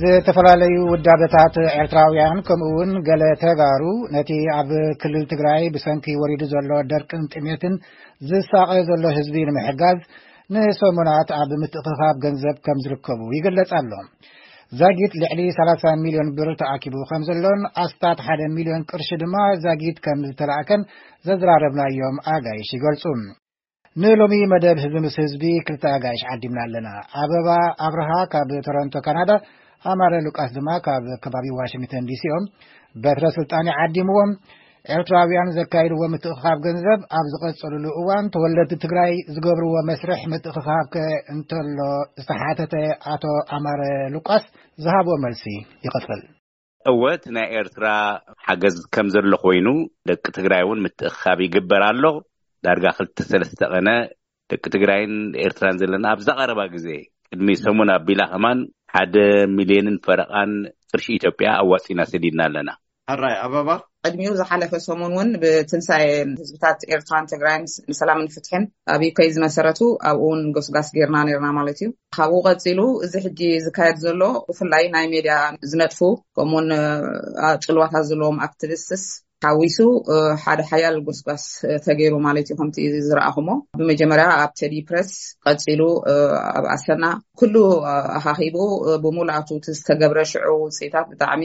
ዝተፈላለዩ ውዳበታት ኤርትራውያን ከምኡ እውን ገለ ተጋሩ ነቲ ኣብ ክልል ትግራይ ብሰንኪ ወሪዱ ዘሎ ደርቅን ጥሜትን ዝሳቐ ዘሎ ህዝቢ ንምሕጋዝ ንሰሙናት ኣብ ምትእኽኻብ ገንዘብ ከም ዝርከቡ ይግለጽ ኣሎ። ዛጊት ልዕሊ 30 ሚልዮን ብር ተኣኪቡ ከም ዘሎን ኣስታት ሓደ ሚልዮን ቅርሺ ድማ ዛጊት ከም ዝተላእከን ዘዘራረብናዮም ኣጋይሽ ይገልጹ። ንሎሚ መደብ ህዝቢ ምስ ህዝቢ ክልተ ኣጋይሽ ዓዲምና ኣለና። ኣበባ ኣብርሃ ካብ ቶሮንቶ ካናዳ፣ ኣማረ ሉቃስ ድማ ካብ ከባቢ ዋሽንግተን ዲሲ እዮም። በትረ ስልጣን ዓዲምዎም ኤርትራውያን ዘካይድዎ ምትእኽኻብ ገንዘብ ኣብ ዝቐጸሉሉ እዋን ተወለድቲ ትግራይ ዝገብርዎ መስርሕ ምትእኽኻብ ከ እንተሎ ዝተሓተተ ኣቶ ኣማረ ሉቃስ ዝሃቦ መልሲ ይቕጽል። እወ እቲ ናይ ኤርትራ ሓገዝ ከም ዘሎ ኮይኑ ደቂ ትግራይ እውን ምትእኽኻብ ይግበር ኣሎ። ዳርጋ ክልተ ሰለስተ ቐነ ደቂ ትግራይን ኤርትራን ዘለና ኣብዛ ቀረባ ግዜ ቅድሚ ሰሙን ኣቢላ ከማን ሓደ ሚልዮንን ፈረቓን ቅርሺ ኢትዮጵያ ኣዋጺና ሰዲድና ኣለና። ሕራይ ኣበባ ዕድሚኡ ዝሓለፈ ሰሙን እውን ብትንሳኤ ህዝብታት ኤርትራን ትግራይን ንሰላምን ፍትሕን ኣብ ዩከይ ዝመሰረቱ ኣብኡ እውን ጎስጋስ ጌርና ነርና ማለት እዩ ካብኡ ቀፂሉ እዚ ሕጂ ዝካየድ ዘሎ ብፍላይ ናይ ሜድያ ዝነጥፉ ከምኡውን ፅልዋታት ዘለዎም ኣክቲቪስትስ ሓዊሱ ሓደ ሓያል ጎስጓስ ተገይሩ ማለት እዩ ከምቲ ዝረኣኹሞ ብመጀመርያ ኣብ ቴዲ ፕረስ ቀፂሉ ኣብ ኣሰና ኩሉ ኣኻኺቡ ብምሉኣቱ እቲ ዝተገብረ ሽዑ ውፅኢታት ብጣዕሚ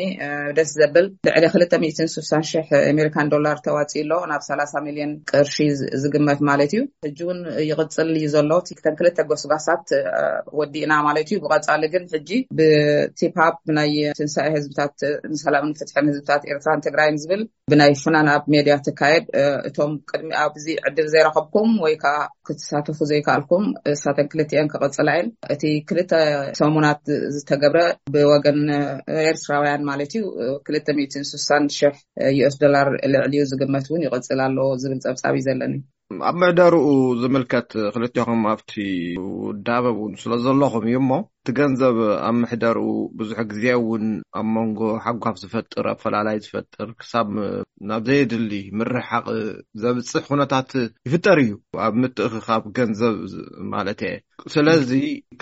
ደስ ዘብል ልዕሊ ክልተ ሚእትን ስሳን ሽሕ ኣሜሪካን ዶላር ተዋፂ ኣሎ ናብ ሰላሳ ሚልዮን ቅርሺ ዝግመት ማለት እዩ ሕጂ እውን ይቕፅል እዩ ዘሎ እቲ ከም ክልተ ጎስጓሳት ወዲእና ማለት እዩ ብቐፃሊ ግን ሕጂ ብቲፓፕ ብናይ ትንሳኤ ህዝብታት ንሰላምን ፍትሕን ህዝብታት ኤርትራን ትግራይን ዝብል ብናይ ፍናን ኣብ ሜድያ ትካየድ እቶም ቅድሚ ኣብዚ ዕድል ዘይረኸብኩም ወይ ከዓ ክትሳተፉ ዘይከኣልኩም እሳተን ክልትኤን ክቐፅላ እየን እቲ ክልተ ሰሙናት ዝተገብረ ብወገን ኤርትራውያን ማለት እዩ ክልተ ሚትን ስሳን ሽሕ ዩስ ዶላር ልዕሊዩ ዝግመት እውን ይቕፅል ኣለዎ ዝብል ፀብፃብ እዩ ዘለኒ ኣብ ምዕደርኡ ዝምልከት ክልቴኹም ኣብቲ ውዳበ እውን ስለ ዘለኹም እዩ እሞ እቲ ገንዘብ ኣብ ምሕደርኡ ብዙሕ ግዜ እውን ኣብ መንጎ ሓጓፍ ዝፈጥር ኣፈላላይ ዝፈጥር ክሳብ ናብ ዘየድሊ ምርሕሓቕ ዘብፅሕ ኩነታት ይፍጠር እዩ ኣብ ምትእኽኻብ ገንዘብ ማለት እየ ስለዚ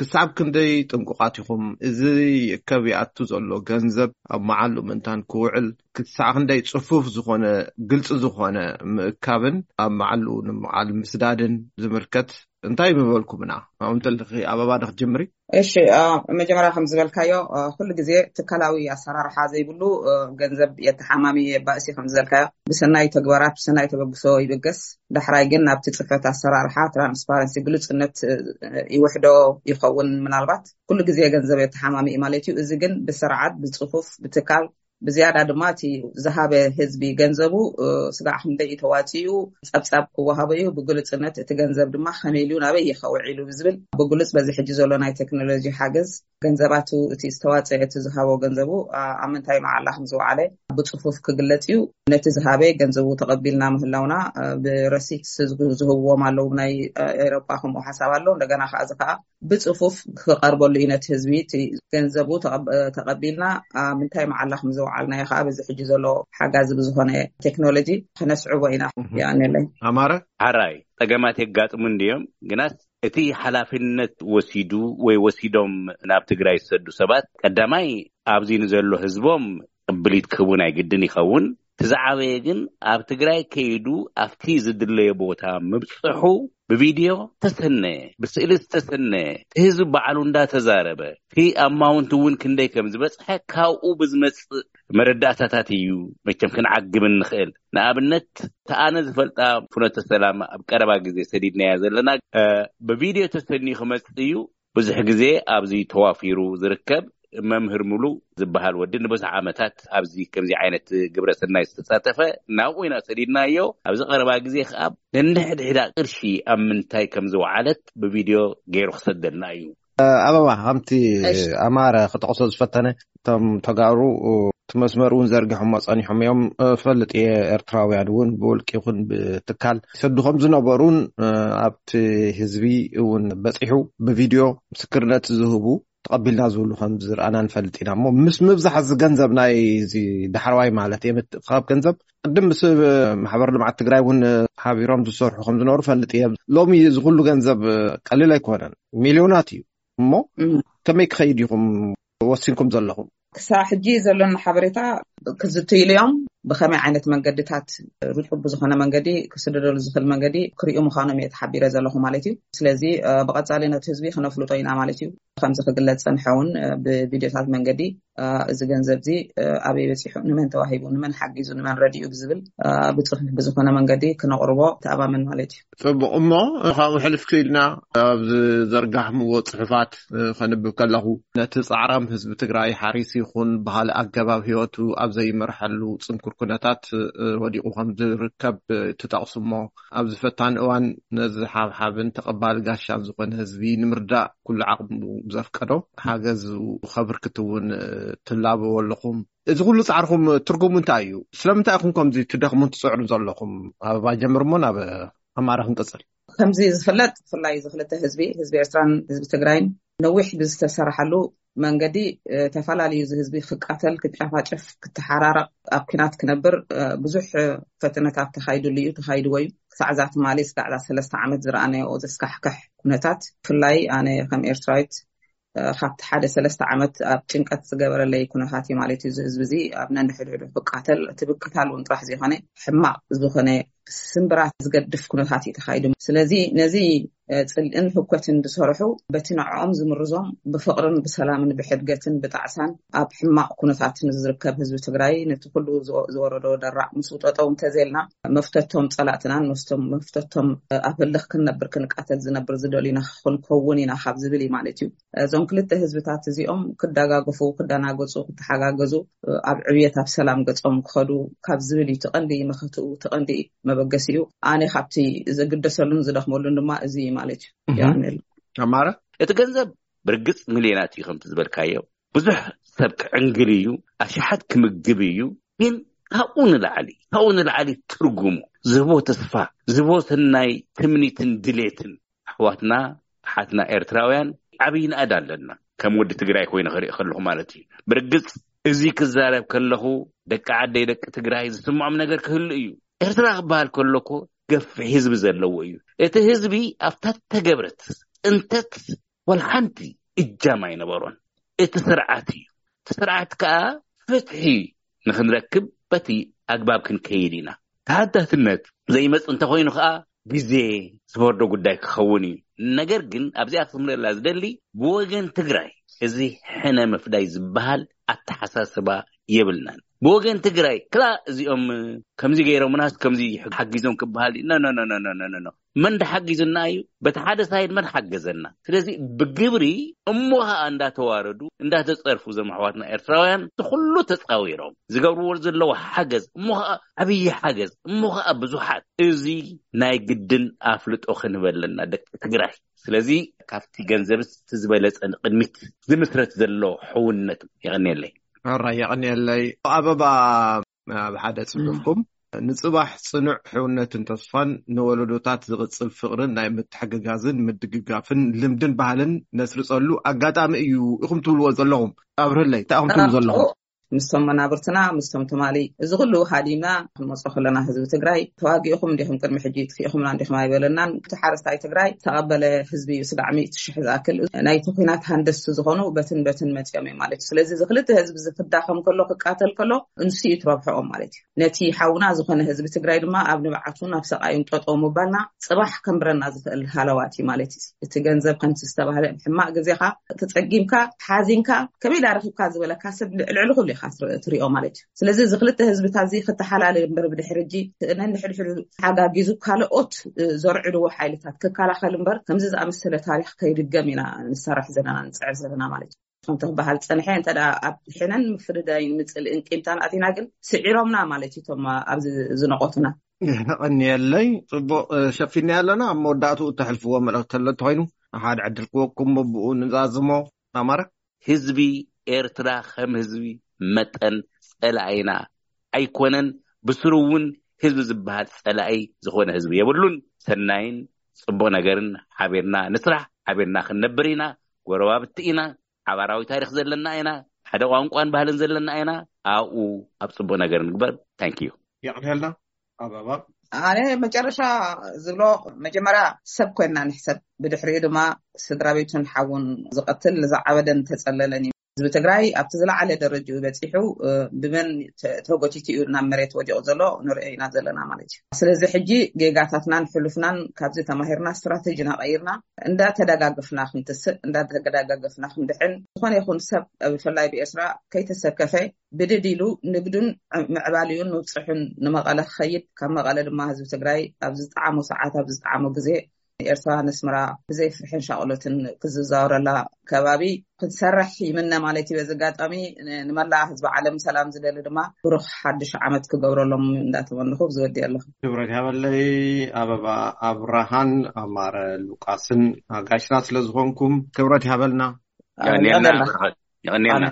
ክሳብ ክንደይ ጥንቁቃት ኢኹም እዚ ይእከብ ይኣቱ ዘሎ ገንዘብ ኣብ መዓሉ ምንታን ክውዕል ክሳዕ ክንደይ ጽፉፍ ዝኾነ ግልጺ ዝኾነ ምእካብን ኣብ መዓሉ ንምዓል ምስዳድን ዝምልከት እንታይ ምበልኩምና ኣብኡ እንተለኺ ኣበባ ንክትጅምሪ እሺ መጀመርያ ከም ዝበልካዮ ኩሉ ግዜ ትካላዊ ኣሰራርሓ ዘይብሉ ገንዘብ የተሓማሚ ባእሲ ከም ዝበልካዮ ብሰናይ ተግባራት ብሰናይ ተበግሶ ይብገስ ዳሕራይ ግን ናብቲ ፅፈት ኣሰራርሓ ትራንስፓረንሲ ግሉፅነት ይውሕዶ ይኸውን ምናልባት ኩሉ ግዜ ገንዘብ የተሓማሚ ማለት እዩ እዚ ግን ብስርዓት ብፅፉፍ ብትካል ብዝያዳ ድማ እቲ ዝሃበ ህዝቢ ገንዘቡ ስጋዕ ክንደይ እዩ ተዋፂኡ ፀብፃብ ክወሃቦ እዩ ብግልፅነት እቲ ገንዘብ ድማ ከመይ ኢሉ ናበይ እዩ ከውዒሉ ብዝብል ብግሉፅ በዚ ሕጂ ዘሎ ናይ ቴክኖሎጂ ሓገዝ ገንዘባቱ እቲ ዝተዋፀ እቲ ዝሃቦ ገንዘቡ ኣብ ምንታይ መዓላ ከም ዝወዓለ ብፅፉፍ ክግለፅ እዩ ነቲ ዝሃበ ገንዘቡ ተቐቢልና ምህላውና ብረሲት ዝህብዎም ኣለዉ ናይ ኤሮጳ ከምኡ ሓሳብ ኣሎ እንደገና ከዓ እዚ ከዓ ብፅፉፍ ክቐርበሉ እዩ ነቲ ህዝቢ እቲ ገንዘቡ ተቐቢልና ኣብ ምንታይ መዓላ ከም ዝወዓልናዮ ከዓ በዚ ሕጂ ዘሎ ሓጋዚ ብዝኾነ ቴክኖሎጂ ክነስዕቦ ኢና ይኣንለይ ኣማረ ሓራይ ፀገማት የጋጥሙ እንድዮም ግናስ እቲ ሓላፍነት ወሲዱ ወይ ወሲዶም ናብ ትግራይ ዝሰዱ ሰባት ቀዳማይ ኣብዚ ንዘሎ ህዝቦም ቅብሊት ክህቡ ናይ ግድን ይኸውን እቲ ዝዓበየ ግን ኣብ ትግራይ ከይዱ ኣብቲ ዝድለዮ ቦታ ምብፅሑ ብቪድዮ ዝተሰነየ፣ ብስእሊ ዝተሰነየ፣ እቲ ህዝቢ ባዕሉ እንዳተዛረበ፣ እቲ ኣማውንት እውን ክንደይ ከምዝበፅሐ ካብኡ ብዝመፅእ መረዳእታታት እዩ መቸም ክንዓግብ እንኽእል። ንኣብነት እታ ኣነ ዝፈልጣ ፍኖተ ሰላም ኣብ ቀረባ ግዜ ሰዲድናያ ዘለና ብቪድዮ ተሰንዩ ክመፅእ እዩ። ብዙሕ ግዜ ኣብዚ ተዋፊሩ ዝርከብ መምህር ሙሉ ዝበሃል ወዲ ንብዙሕ ዓመታት ኣብዚ ከምዚ ዓይነት ግብረ ሰናይ ዝተሳተፈ ናብኡ ኢና ሰዲድናዮ። ኣብዚ ቀረባ ግዜ ከኣ ነንሕድሕዳ ቅርሺ ኣብ ምንታይ ከም ዝወዓለት ብቪድዮ ገይሩ ክሰደልና እዩ። ኣበባ፣ ከምቲ ኣማረ ክጠቕሶ ዝፈተነ፣ እቶም ተጋሩ እቲ መስመር እውን ዘርጊሖሞ ፀኒሖም እዮም ፈልጥ እየ ኤርትራውያን እውን ብውልቂ ይኹን ብትካል ይሰዱ ከም ዝነበሩን ኣብቲ ህዝቢ እውን በፂሑ ብቪድዮ ምስክርነት ዝህቡ ተቐቢልና ዝብሉ ከም ዝረኣና ንፈልጥ ኢና እሞ ምስ ምብዛሕ እዚ ገንዘብ ናይ እዚ ዳሕረዋይ ማለት እየ ምትእኻብ ገንዘብ ቅድም ምስ ማሕበር ልምዓት ትግራይ እውን ሓቢሮም ዝሰርሑ ከም ዝነበሩ ፈልጥ እየ ሎሚ እዚ ኩሉ ገንዘብ ቀሊል ኣይኮነን ሚልዮናት እዩ እሞ ከመይ ክኸይድ ኢኹም ወሲንኩም ዘለኹም ክሳብ ሕጂ ዘሎና ሓበሬታ ክዝትይሉ እዮም ብከመይ ዓይነት መንገድታት ርጡብ ብዝኮነ መንገዲ ክስደደሉ ዝክእል መንገዲ ክሪኡ ምኳኖም እየ ተሓቢረ ዘለኩ ማለት እዩ ስለዚ ብቀፃሊ ነቲ ህዝቢ ክነፍልጦ ኢና ማለት እዩ ከምዚ ክግለፅ ፀንሐ እውን ብቪድዮታት መንገዲ እዚ ገንዘብ እዚ ኣበይ በፂሑ ንመን ተዋሂቡ ንመን ሓጊዙ ንመን ረድኡ ብዝብል ብፁሕ ብዝኮነ መንገዲ ክነቕርቦ ተኣባመን ማለት እዩ ፅቡቅ እሞ ካብኡ ሕልፍ ክኢልና ኣብ ዝዘርጋሕምዎ ፅሑፋት ከንብብ ከለኹ ነቲ ፃዕራም ህዝቢ ትግራይ ሓሪስ ይኹን ባህሊ ኣገባብ ህይወቱ ኣብ ዘይመርሐሉ ፅንኩር ኩነታት ወዲቑ ከም ዝርከብ ትጠቕሱ እሞ ኣብዚ ፈታኒ እዋን ነዚ ሓብሓብን ተቐባሊ ጋሻን ዝኾነ ህዝቢ ንምርዳእ ኩሉ ዓቕሙ ብዘፍቀዶ ሓገዝ ከብርክት እውን ትላበው ኣለኹም። እዚ ኩሉ ጻዕርኹም ትርጉሙ እንታይ እዩ? ስለምንታይ ኢኹም ከምዚ ትደኽሙን ትጽዕሩን ዘለኹም? ኣበባ ጀምር እሞ ናብ ኣማረ ክንቅጽል። ከምዚ ዝፍለጥ ብፍላይ እዚ ክልተ ህዝቢ ህዝቢ ኤርትራን ህዝቢ ትግራይን ነዊሕ ብዝተሰራሓሉ መንገዲ ተፈላለዩ እዚ ህዝቢ ክቃተል ክጫፋጨፍ ክተሓራረቕ ኣብ ኩናት ክነብር ብዙሕ ፈተነታት ተካይድሉ እዩ ተካይድዎ እዩ ክሳዕ እዛ ትማሊ ስጋዕዛ ሰለስተ ዓመት ዝረኣናዮ ዘስካሕክሕ ኩነታት ብፍላይ ኣነ ከም ኤርትራዊት ካብቲ ሓደ ሰለስተ ዓመት ኣብ ጭንቀት ዝገበረለይ ኩነታት እዩ ማለት እዩ እዚ ህዝቢ እዚ ኣብ ነንሕድሕዱ ክቃተል እቲ ብቅታል እውን ጥራሕ ዘይኮነ ሕማቅ ዝኮነ ስምብራት ዝገድፍ ኩነታት እዩ ተኻይዱ ስለዚ ነዚ ፅልእን ህኮትን ዝሰርሑ በቲ ንዕኦም ዝምርዞም ብፍቕርን ብሰላምን ብሕድገትን ብጣዕሳን ኣብ ሕማቕ ኩነታት ንዝርከብ ህዝቢ ትግራይ ነቲ ኩሉ ዝወረዶ ደራዕ ምስ ውጠጠው እንተዘልና መፍተቶም ፀላእትናን መስቶም መፍተቶም ኣብ ህልኽ ክንነብር ክንቃተል ዝነብር ዝደልዩና ክንከውን ኢና ካብ ዝብል እዩ ማለት እዩ እዞም ክልተ ህዝብታት እዚኦም ክደጋግፉ ክደናገፁ ክተሓጋገዙ ኣብ ዕብየት ኣብ ሰላም ገፆም ክኸዱ ካብ ዝብል እዩ ትቐንዲ መኸትኡ ትቐንዲ መበገሲ እዩ ኣነ ካብቲ ዘግደሰሉን ዝደኽመሉን ድማ እዚ እዩ ማለት እዩ ዮኣንል ኣማረ እቲ ገንዘብ ብርግፅ ሚልዮናት እዩ ከምቲ ዝበልካዮ ብዙሕ ሰብ ክዕንግል እዩ ኣሸሓት ክምግብ እዩ ግን ካብኡ ንላዓሊ ካብኡ ንላዓሊ ትርጉሙ ዝህቦ ተስፋ ዝህቦ ሰናይ ትምኒትን ድሌትን ኣሕዋትና ኣሓትና ኤርትራውያን ዓብይ ናእዳ ኣለና ከም ወዲ ትግራይ ኮይነ ክርኢ ከለኹ ማለት እዩ ብርግፅ እዚ ክዛረብ ከለኹ ደቂ ዓደይ ደቂ ትግራይ ዝስምዖም ነገር ክህሉ እዩ ኤርትራ ክበሃል ከለኮ ገፊሕ ህዝቢ ዘለዎ እዩ እቲ ህዝቢ ኣብታ ተገብረት ፅንተት ወልሓንቲ እጃም ኣይነበሮን እቲ ስርዓት እዩ እቲ ስርዓት ከዓ ፍትሒ ንኽንረክብ በቲ ኣግባብ ክንከይድ ኢና። ተሃታትነት ዘይመጽእ እንተኾይኑ ከኣ ግዜ ዝፈርዶ ጉዳይ ክኸውን እዩ። ነገር ግን ኣብዚኣ ክስምረላ ዝደሊ ብወገን ትግራይ እዚ ሕነ ምፍዳይ ዝበሃል ኣተሓሳስባ የብልናን። ብወገን ትግራይ ክላ እዚኦም ከምዚ ገይሮምናስ ከምዚ ሓጊዞም ክበሃል እዩ ኖኖኖኖኖኖኖ መን ተሓጊዙና እዩ በቲ ሓደ ሳይድ መን ሓገዘና ስለዚ ብግብሪ እሞ ከዓ እንዳተዋረዱ እንዳተፀርፉ ዘም ኣሕዋትና ኤርትራውያን ዝኩሉ ተፃዊሮም ዝገብርዎ ዘለዉ ሓገዝ እሞ ከዓ ዓብዪ ሓገዝ እሞ ከዓ ብዙሓት እዚ ናይ ግድን ኣፍልጦ ክንበል ኣለና ደቂ ትግራይ ስለዚ ካብቲ ገንዘብ ዝበለፀ ንቅድሚት ዝምስረት ዘሎ ሕውነት የቀኒየለይ ራ የቀኒየለይ ኣበባ ኣብ ሓደ ፅሑፍኩም ንፅባሕ ፅኑዕ ሕውነትን ተስፋን ንወለዶታት ዝቕፅል ፍቕርን ናይ ምትሕግጋዝን ምድግጋፍን ልምድን ባህልን ነስርፀሉ ኣጋጣሚ እዩ ኢኹም ትብልዎ ዘለኹም ኣብርህለይ እንታይ ኹም ትብሉ ዘለኹም ምስቶም መናብርትና ምስቶም ትማሊ እዚ ኩሉ ሃዲምና ክንመፆ ከለና ህዝቢ ትግራይ ተዋጊእኹም እንዲኹም ቅድሚ ሕጂ ትክኢኹምና እንዲኹም ኣይበለናን እቲ ሓረስታይ ትግራይ ተቐበለ ህዝቢ እዩ ስጋዕ ሚእቲ ሽሕ ዝኣክል ናይቲ ኩናት ሃንደስቲ ዝኾኑ በትን በትን መፂኦም እዩ ማለት እዩ ስለዚ እዚ ክልተ ህዝቢ ዝክዳኸም ከሎ ክቃተል ከሎ እንሱ እዩ ትረብሐኦም ማለት እዩ ነቲ ሓውና ዝኮነ ህዝቢ ትግራይ ድማ ኣብ ንብዓቱን ኣብ ሰቃዩን ጠጠው ምባልና ፅባሕ ከምብረና ዝክእል ሃለዋት እዩ ማለት እዩ እቲ ገንዘብ ከምቲ ዝተባሃለ ሕማቅ ግዜካ ተፀጊምካ ሓዚንካ ከመይ ዳረኪብካ ዝበለካ ሰብ ልዕልዕሊ ክሉ ኢካ ትሪኦ ማለት እዩ ስለዚ እዚ ክልተ ህዝብታ እዚ ክተሓላለዩ እበር ብድሕር ጂ ነንሕድሕዱ ሓጋጊዙ ካልኦት ዘርዕድዎ ሓይልታት ክከላኸል እምበር ከምዚ ዝኣመሰለ ታሪክ ከይድገም ኢና ንሰራሕ ዘለና ንፅዕር ዘለና ማለት እዩ ከምተባሃል ፀንሐ እንተ ኣብ ሕነን ምፍርዳይ ምፅል እንቂምታን ኣቲና ግን ስዒሮምና ማለት እዩ ቶም ኣብዚ ዝነቆቱና ይሕቐኒየለይ ፅቡቅ ሸፊኒ ኣለና ኣብ መወዳእትኡ እተሕልፍዎ መልእክቲ ተሎ እንተኮይኑ ንሓደ ዕድል ክወኩም መብኡ ንዛዝሞ ኣማረ ህዝቢ ኤርትራ ከም ህዝቢ መጠን ፀላኢና ኣይኮነን ብስሩ እውን ህዝቢ ዝበሃል ፀላኢ ዝኾነ ህዝቢ የብሉን ሰናይን ፅቡቅ ነገርን ሓቢርና ንስራሕ ሓቢርና ክንነብር ኢና ጎረባብቲ ኢና ሓባራዊ ታሪክ ዘለና ኢና ሓደ ቋንቋን ባህልን ዘለና ኢና ኣብኡ ኣብ ፅቡቅ ነገር ንግበር ታንክ ዩ የቅንየልና ኣበባ ኣነ መጨረሻ ዝብሎ መጀመርያ ሰብ ኮይንና ንሕሰብ ብድሕሪኡ ድማ ስድራ ቤቱን ሓውን ዝቐትል ንዝዓበደን ተጸለለን እዩ ህዝቢ ትግራይ ኣብቲ ዝለዓለ ደረጅኡ በፂሑ ብመን ተጎቲቱ እዩ ናብ መሬት ወዲቑ ዘሎ ንሪኦ ኢና ዘለና ማለት እዩ ስለዚ ሕጂ ጌጋታትናን ሕሉፍናን ካብዚ ተማሂርና ስትራተጂና ቀይርና እንዳተደጋገፍና ክንትስእ እንዳተደጋገፍና ክንድሕን ዝኾነ ይኹን ሰብ ብፍላይ ብኤርትራ ከይተሰከፈ ብድድ ኢሉ ንግዱን ምዕባልኡን ምብፅሑን ንመቐለ ክኸይድ ካብ መቐለ ድማ ህዝቢ ትግራይ ኣብ ዝጠዓሙ ሰዓት ኣብ ዝጠዓሙ ግዜ ኤርትራ ነስምራ ብዘይ ፍርሕን ሻቅሎትን ክዝዛወረላ ከባቢ ክትሰርሕ ይምነ ማለት እዩ በዚ ኣጋጣሚ ንመላኣ ህዝቢ ዓለም ሰላም ዝደሊ ድማ ብሩክ ሓዱሽ ዓመት ክገብረሎም እንዳተመንኹ ዝወዲኦ ኣለኩ ክብረት ያበለይ ኣበባ ኣብራሃን ኣማረ ሉቃስን ኣጋሽና ስለዝኮንኩም ክብረት ይሃበልና የቀኒልና